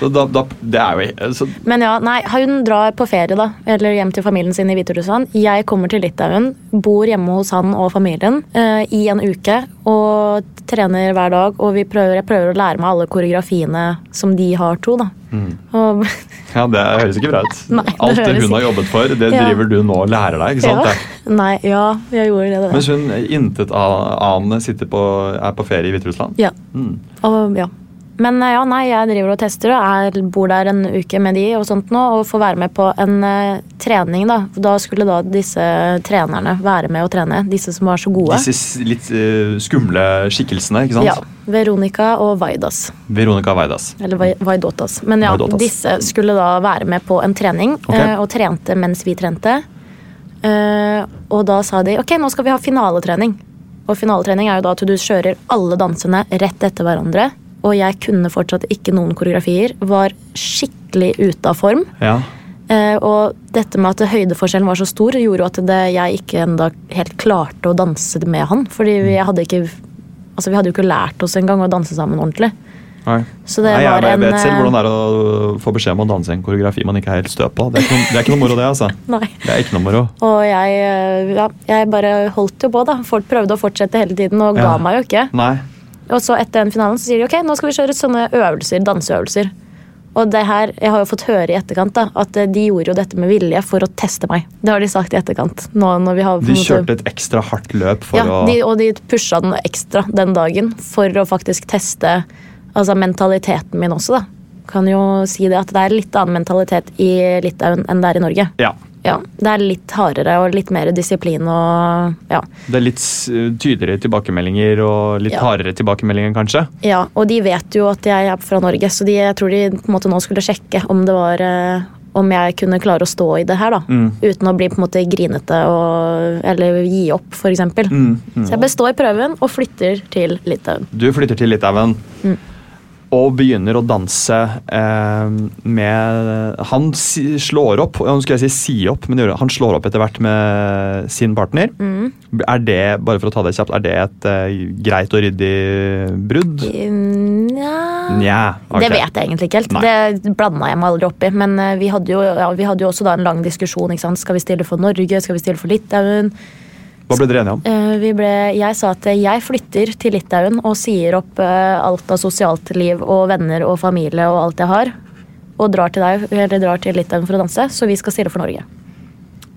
Så da, da, det er jo altså, Men ja, nei, hun drar på ferie da, eller hjem til familien sin i Hviterussland. Jeg kommer til Litauen, bor hjemme hos han og familien uh, i en uke og trener hver dag. Og vi prøver, jeg prøver å lære meg alle koreografiene som de har to. da. Mm. Og, Ja, Det høres ikke bra ut. Nei, det Alt det hun har jobbet for, det Ja. driver du nå og lærer deg. ikke sant? ja, nei, ja, jeg gjorde det. Mens hun intetanende sitter på, er på ferie i Hviterussland. Ja. Mm. Og, ja. Men eh, ja, nei, jeg driver og tester og er, bor der en uke med de og sånt nå, og får være med på en uh, trening. Da Da skulle da disse trenerne være med og trene, disse som var så gode. Disse litt uh, skumle skikkelsene, ikke sant? Ja, Veronica og Vaidas. Veronica Vaidas. Eller Vai- Vaidotas. Men ja, Vaidotas. disse skulle da være med på en trening, okay. uh, og trente mens vi trente. Og da sa de ok, nå skal vi ha finaletrening. Og finaletrening er jo da at du kjører alle dansene rett etter hverandre. Og jeg kunne fortsatt ikke noen koreografier. Var skikkelig ute av form. Ja. Eh, og dette med at høydeforskjellen var så stor, gjorde jo at det, jeg ikke enda helt klarte å danse med han. Fordi vi hadde ikke Altså, vi hadde jo ikke lært oss engang å danse sammen ordentlig. Nei. Så det Nei, jeg, var jeg vet selv eh, hvordan det er å få beskjed om å danse en koreografi man ikke er helt stø på. Det er ikke noe, det er ikke noe moro, det. altså. Nei. Det er ikke noe moro. Og jeg, eh, ja, jeg bare holdt jo på, da. Folk prøvde å fortsette hele tiden og ga Ja. meg jo ikke. Nei. Og så etter den finalen så sier de ok, nå skal vi kjøre sånne øvelser, danseøvelser. Og det her, jeg har jo fått høre i etterkant da, at eh, de gjorde jo dette med vilje for å teste meg. Det har de sagt i etterkant. Nå, har, De kjørte et ekstra hardt løp for ja, å de, og de pusha den ekstra den dagen for å faktisk teste altså, mentaliteten min også, da. Kan jo si det at det er litt annen mentalitet i Litauen enn det er i Norge. Ja. Ja, Det er litt hardere og litt mer disiplin og ja. Det er litt tydeligere tilbakemeldinger og litt Ja. hardere tilbakemeldinger, kanskje? ja. Og de vet jo at jeg er fra Norge, så de, jeg tror de på en måte nå skulle sjekke om det var eh, om jeg kunne klare å stå i det her, da. Mm. Uten å bli på en måte grinete og, eller gi opp, f.eks. Mm, mm. Så jeg består prøven og flytter til Litauen. Du flytter til Litauen Mm. Og begynner å danse eh, med Han si, slår opp, nå skulle jeg si si opp, men han slår opp etter hvert med sin partner. Mm. Er det bare for å ta det kjapt, er det et eh, greit og ryddig brudd? Nja Nja. ok. Det vet jeg egentlig ikke helt. Nei. Det blanda jeg meg aldri opp i. Men eh, vi hadde jo, ja, vi hadde jo også da en lang diskusjon. ikke sant? Skal vi stille for Norge? Skal vi stille for Litauen? Hva ble dere enige om? Eh, Vi ble, jeg sa at jeg flytter til Litauen og sier opp eh, alt av sosialt liv og venner og familie og alt jeg har. Og drar til deg, eller drar til Litauen for å danse, så vi skal stille for Norge.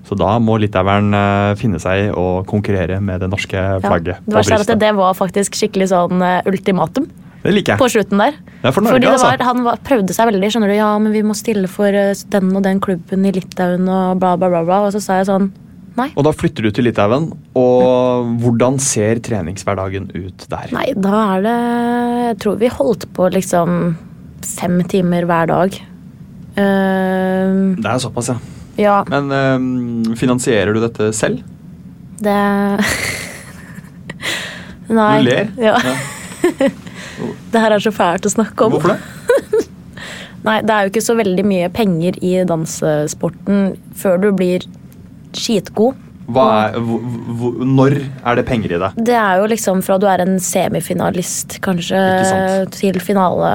Så da må litaueren eh, finne seg i å konkurrere med det norske Ja. flagget. Det verste er at det, det var faktisk skikkelig sånn ultimatum Det liker på slutten der. Det er for Norge, Fordi det var, altså. Han var, prøvde seg veldig. skjønner du, ja, men vi må stille for den og den klubben i Litauen og bla, bla, bla. bla. Og så sa jeg sånn Nei. Og da flytter du til Litauen, og hvordan ser treningshverdagen ut der? Nei, da er det Jeg tror vi holdt på liksom fem timer hver dag. Uh, Det er såpass, ja. ja, Men uh, finansierer du dette selv? det Nei. Du ler? Ja. det her er så fælt å snakke om. Hvorfor det? Nei, det er jo ikke så veldig mye penger i dansesporten før du blir skitgod. Er, når er det penger i det? Det er jo liksom fra du er en semifinalist, kanskje, til finale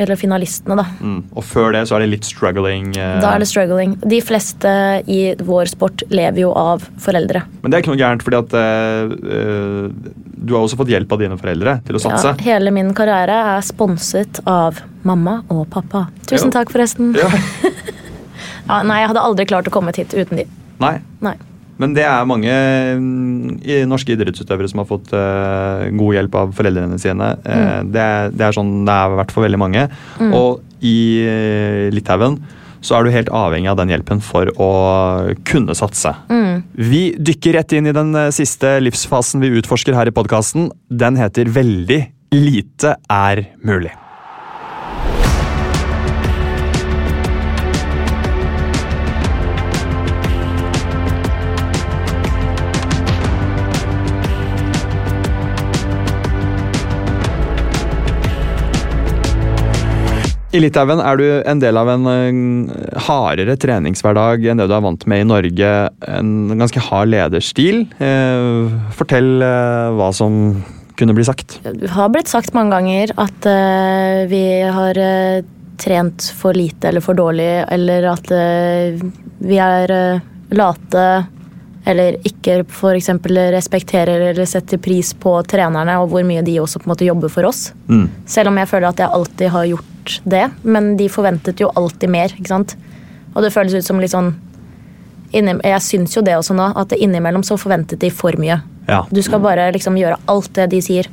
Eller finalistene, da. Mm. Og før det så er det litt struggling. eh, Da er det struggling. De fleste i vår sport lever jo av foreldre. Men det er ikke noe gærent, fordi at eh, eh, du har også fått hjelp av dine foreldre til å satse. Ja, hele min karriere er sponset av mamma og pappa. Tusen jo. takk, forresten. Ja. Ja, nei, jeg hadde aldri klart å komme hit uten de. Nei. Nei. Men det er mange mm, i norske idrettsutøvere som har fått uh, god hjelp av foreldrene sine. Eh, det, er- det er sånn det har vært for veldig mange. Mm. Og i uh, Litauen så er du helt avhengig av den hjelpen for å kunne satse. Mm. Vi dykker rett inn i den siste livsfasen vi utforsker her i podkasten. Den heter Veldig lite er mulig. I Litauen er du en del av en eh, hardere treningshverdag enn det du er vant med i Norge. En ganske hard lederstil. Eh, Fortell eh, hva som kunne bli sagt. Det har blitt sagt mange ganger at vi har trent for lite eller for dårlig, eller at vi er late, eller ikke f.eks. respekterer eller setter pris på trenerne, og hvor mye de også på en måte jobber for oss. Mm. Selv om jeg føler at jeg alltid har gjort det, men de forventet jo alltid mer. ikke sant? Og det føles ut som litt sånn Jeg syns jo det også nå, at innimellom så forventet de for mye. Ja. Du skal bare liksom gjøre alt det de sier.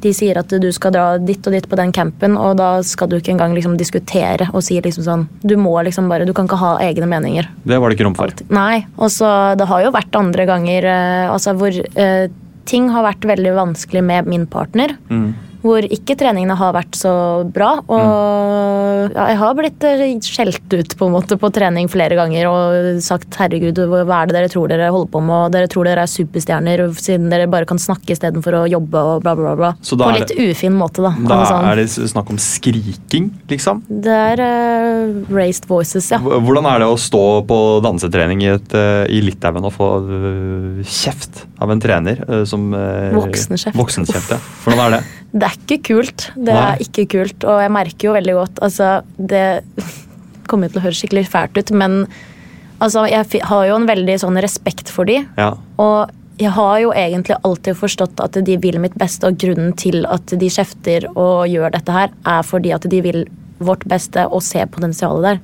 De sier at du skal dra ditt og ditt på den campen, og da skal du ikke engang liksom diskutere og si liksom sånn Du må liksom bare Du kan ikke ha egne meninger. Det var det ikke rom for. Nei. Og så Det har jo vært andre ganger eh, altså hvor eh, ting har vært veldig vanskelig med min partner. Mm. Hvor ikke treningene har vært så bra. Og ja, jeg har blitt eh, skjelt ut på en måte på trening flere ganger og sagt 'herregud, hva er det dere tror dere holder på med', og 'dere tror dere er superstjerner siden dere bare kan snakke istedenfor å jobbe', og bla, bla, bla. På er litt ufin måte, da. Da sånn. er det snakk om skriking, liksom. det er uh, raised voices, ja. Hvordan er det å stå på dansetrening i, et, uh, i Litauen og få uh, kjeft av en trener som Voksenkjeft. Voksenkjeft, ja. Hvordan er det? Det er ikke kult. Det Nei. er ikke kult, og jeg merker jo veldig godt Altså, det kommer jo til å høres skikkelig fælt ut, men altså, jeg har jo en veldig sånn respekt for de, Ja. og jeg har jo egentlig alltid forstått at de vil mitt beste, og grunnen til at de kjefter og gjør dette her, er fordi at de vil vårt beste og ser potensialet der.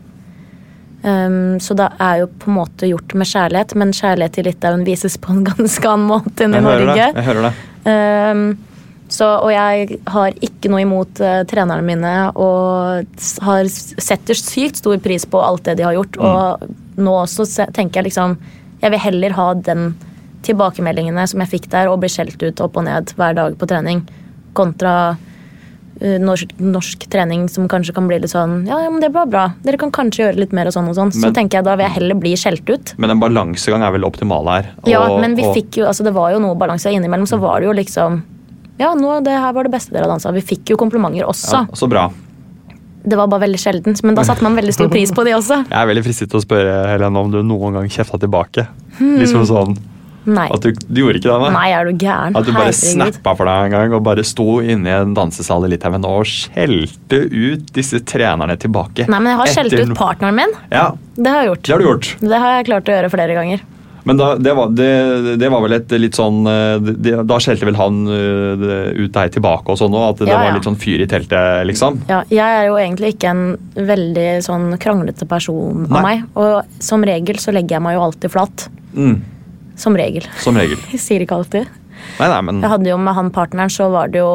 Um, så det er jo på en måte gjort med kjærlighet, men kjærlighet i Litauen vises på en ganske annen måte enn i Norge. det. Jeg hører det. Um, Så, og jeg har ikke noe imot uh, trenerne mine og har, setter sykt stor pris på alt det de har gjort. Og nå også tenker jeg liksom Jeg vil heller ha den tilbakemeldingene som jeg fikk der, og bli skjelt ut opp og ned hver dag på trening, kontra uh, norsk, norsk trening som kanskje kan bli litt sånn Ja, ja, men det var bra. Dere kan kanskje gjøre litt mer og sånn og sånn. Så tenker jeg da vil jeg heller bli skjelt ut. Men en balansegang er vel optimal her. Ja, men vi og- fikk jo, altså det var jo noe balanse innimellom. Så var det jo liksom Ja, nå, det her var det beste dere har dansa. Vi fikk jo komplimenter også. ja, Så bra. Det var bare veldig sjeldent, men da satte man veldig stor pris på de også. Jeg er veldig fristet til å spørre Helene om du noen gang kjefta tilbake. Hmm. Liksom sånn Nei. at du, du gjorde ikke det? nei? Nei, er du gæren? At du bare Herregud. snappa for deg en gang og bare sto inne i en dansesal i Litauen og skjelte ut disse trenerne tilbake. Nei, men jeg har skjelt ut partneren min. Ja, Det har jeg gjort. det har du gjort. Det har jeg klart å gjøre flere ganger. Men da, det, var, det, det var vel et litt sånn eh, det, Da skjelte vel han eh, ut deg tilbake og sånn òg? At det Ja, ja. var litt sånn fyr i teltet, liksom? Ja, jeg er jo egentlig ikke en veldig sånn kranglete person av meg. Og som regel så legger jeg meg jo alltid flat. Mm, Som regel. som regel. Sier ikke alltid. Nei, nei, men Jeg hadde jo Med han partneren så var det jo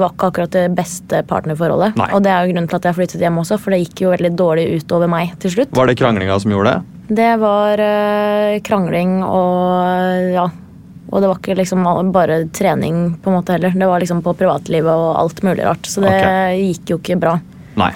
var ikke akkurat det beste partnerforholdet. Nei. Og det er jo grunnen til at jeg flyttet hjem også, for det gikk jo veldig dårlig utover meg til slutt. Var det kranglinga som gjorde det? Det var øh, krangling og ja. Og det var ikke liksom bare trening på en måte heller. Det var liksom på privatlivet og alt mulig rart. Så det gikk jo ikke bra Nei.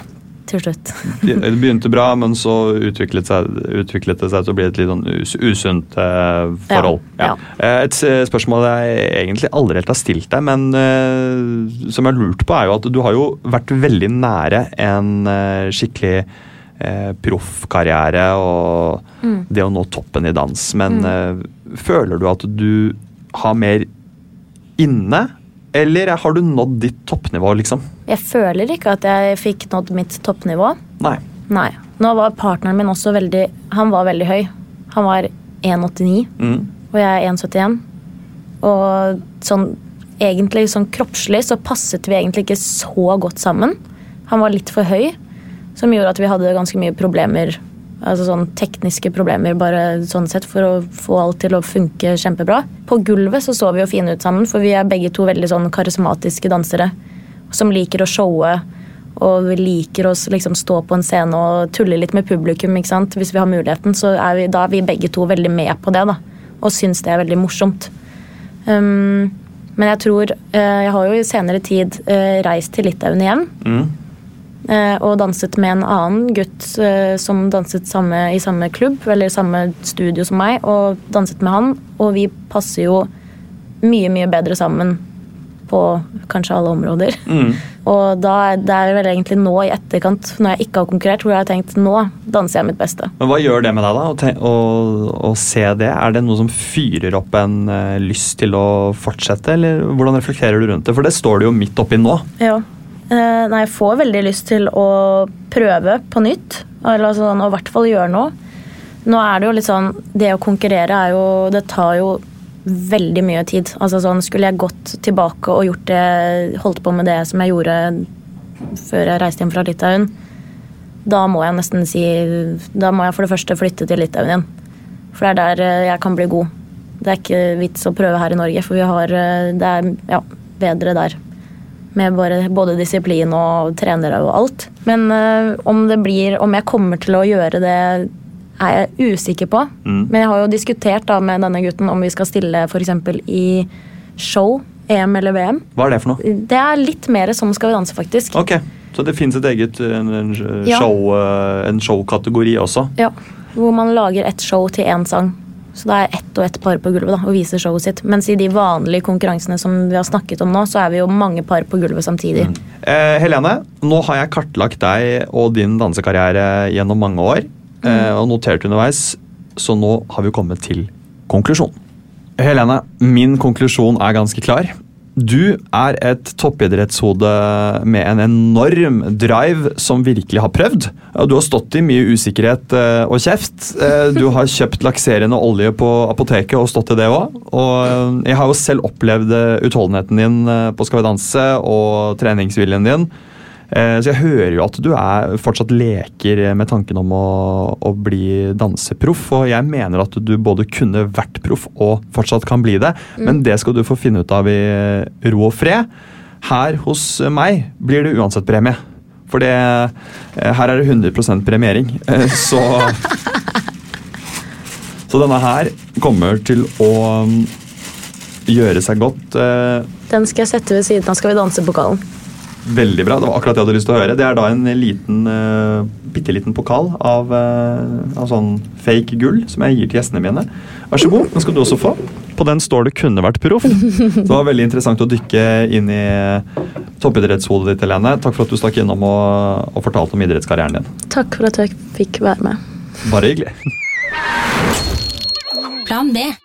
Til slutt. Det begynte bra, men så utviklet, seg, utviklet det seg til å bli et litt sånn us, usunt eh, forhold. Ja, Eh, Et eh, spørsmål jeg egentlig aldri helt har stilt deg, men eh, som jeg har lurt på, er jo at du har jo vært veldig nære en eh, skikkelig eh, proffkarriere og Mm. det å nå toppen i dans. Men eh, føler du at du har mer inne, eller har du nådd ditt toppnivå, liksom? Jeg føler ikke at jeg fikk nådd mitt toppnivå. Nei. Nei. Nå var partneren min også veldig Han var veldig høy. Han var 1,89, Mm. og jeg er 1,71. Og sånn egentlig sånn kroppslig så passet vi egentlig ikke så godt sammen. Han var litt for høy, som gjorde at vi hadde ganske mye problemer. Altså sånn tekniske problemer bare sånn sett for å få alt til å funke kjempebra. På gulvet så så vi jo fine ut sammen, for vi er begge to veldig sånn karismatiske dansere. Som liker å showe, og vi liker å liksom stå på en scene og tulle litt med publikum. ikke sant? Hvis vi har muligheten, så er vi, da er vi begge to veldig med på det. da, Og syns det er veldig morsomt. Um, men jeg tror uh, Jeg har jo i senere tid uh, reist til Litauen igjen. Mm. Eh, og danset med en annen gutt eh, som danset samme, i samme klubb, eller samme studio som meg, og danset med han. Og vi passer jo mye, mye bedre sammen på kanskje alle områder. Mm. Og da det er vel egentlig nå i etterkant, når jeg ikke har konkurrert, hvor jeg har tenkt nå danser jeg mitt beste. Men Hva gjør det med deg, da? Å se det? Er det noe som fyrer opp en uh, lyst til å fortsette, eller hvordan reflekterer du rundt det? For det står du jo midt oppi nå. Ja. Eh, nei, jeg får veldig lyst til å prøve på nytt. Eller sånn, og i hvert fall gjøre noe. Nå er det jo litt sånn Det å konkurrere er jo Det tar jo veldig mye tid. Altså sånn Skulle jeg gått tilbake og gjort det Holdt på med det som jeg gjorde før jeg reiste hjem fra Litauen, da må jeg nesten si Da må jeg for det første flytte til Litauen igjen. For det er der eh, jeg kan bli god. Det er ikke vits å prøve her i Norge, for vi har eh, Det er ja, bedre der. Med bare, både disiplin og trenere og alt. Men uh, om det blir Om jeg kommer til å gjøre det, er jeg usikker på. Mm. Men jeg har jo diskutert da med denne gutten om vi skal stille f.eks. i show, EM eller VM. Hva er det for noe? Det er litt mer som Skal vi danse, faktisk. Ok, Så det fins et eget en, en show, ja. en showkategori også? Ja, Hvor man lager ett show til én sang. Så det er ett og ett par på gulvet da, og viser showet sitt. Mens i de vanlige konkurransene som vi har snakket om nå, så er vi jo mange par på gulvet samtidig. Eh, Helene, nå har jeg kartlagt deg og din dansekarriere gjennom mange år. Eh, og notert underveis, så nå har vi kommet til konklusjonen. Helene, min konklusjon er ganske klar. Du er et toppidrettshode med en enorm drive som virkelig har prøvd. Du har stått i mye usikkerhet eh, og kjeft. Eh, Du har kjøpt lakserende olje på apoteket og stått i det òg. Og eh, jeg har jo selv opplevd utholdenheten din på Skal vi danse og treningsviljen din. Eh, så jeg hører jo at du er, fortsatt leker med tanken om å, å, bli danseproff. Og jeg mener at du både kunne vært proff og fortsatt kan bli det. Mm. Men det skal du få finne ut av i ro og fred. Her hos meg blir det uansett premie. For det, eh, her er det 100 premiering. Eh, så Så denne her kommer til å mm, gjøre seg godt. Den skal jeg sette ved siden av Skal vi danse-pokalen. Veldig bra. Det var akkurat det jeg hadde lyst til å høre. Det er da en liten, uh, bitte liten pokal av, uh, av, sånn fake gull som jeg gir til gjestene mine. Vær så god, den skal du også få. På den står det 'kunne vært proff'. Det var veldig interessant å dykke inn i toppidrettshodet ditt, Helene. Takk for at du stakk innom og, og fortalte om idrettskarrieren din. Takk for at jeg fikk være med. Bare hyggelig. Plan B.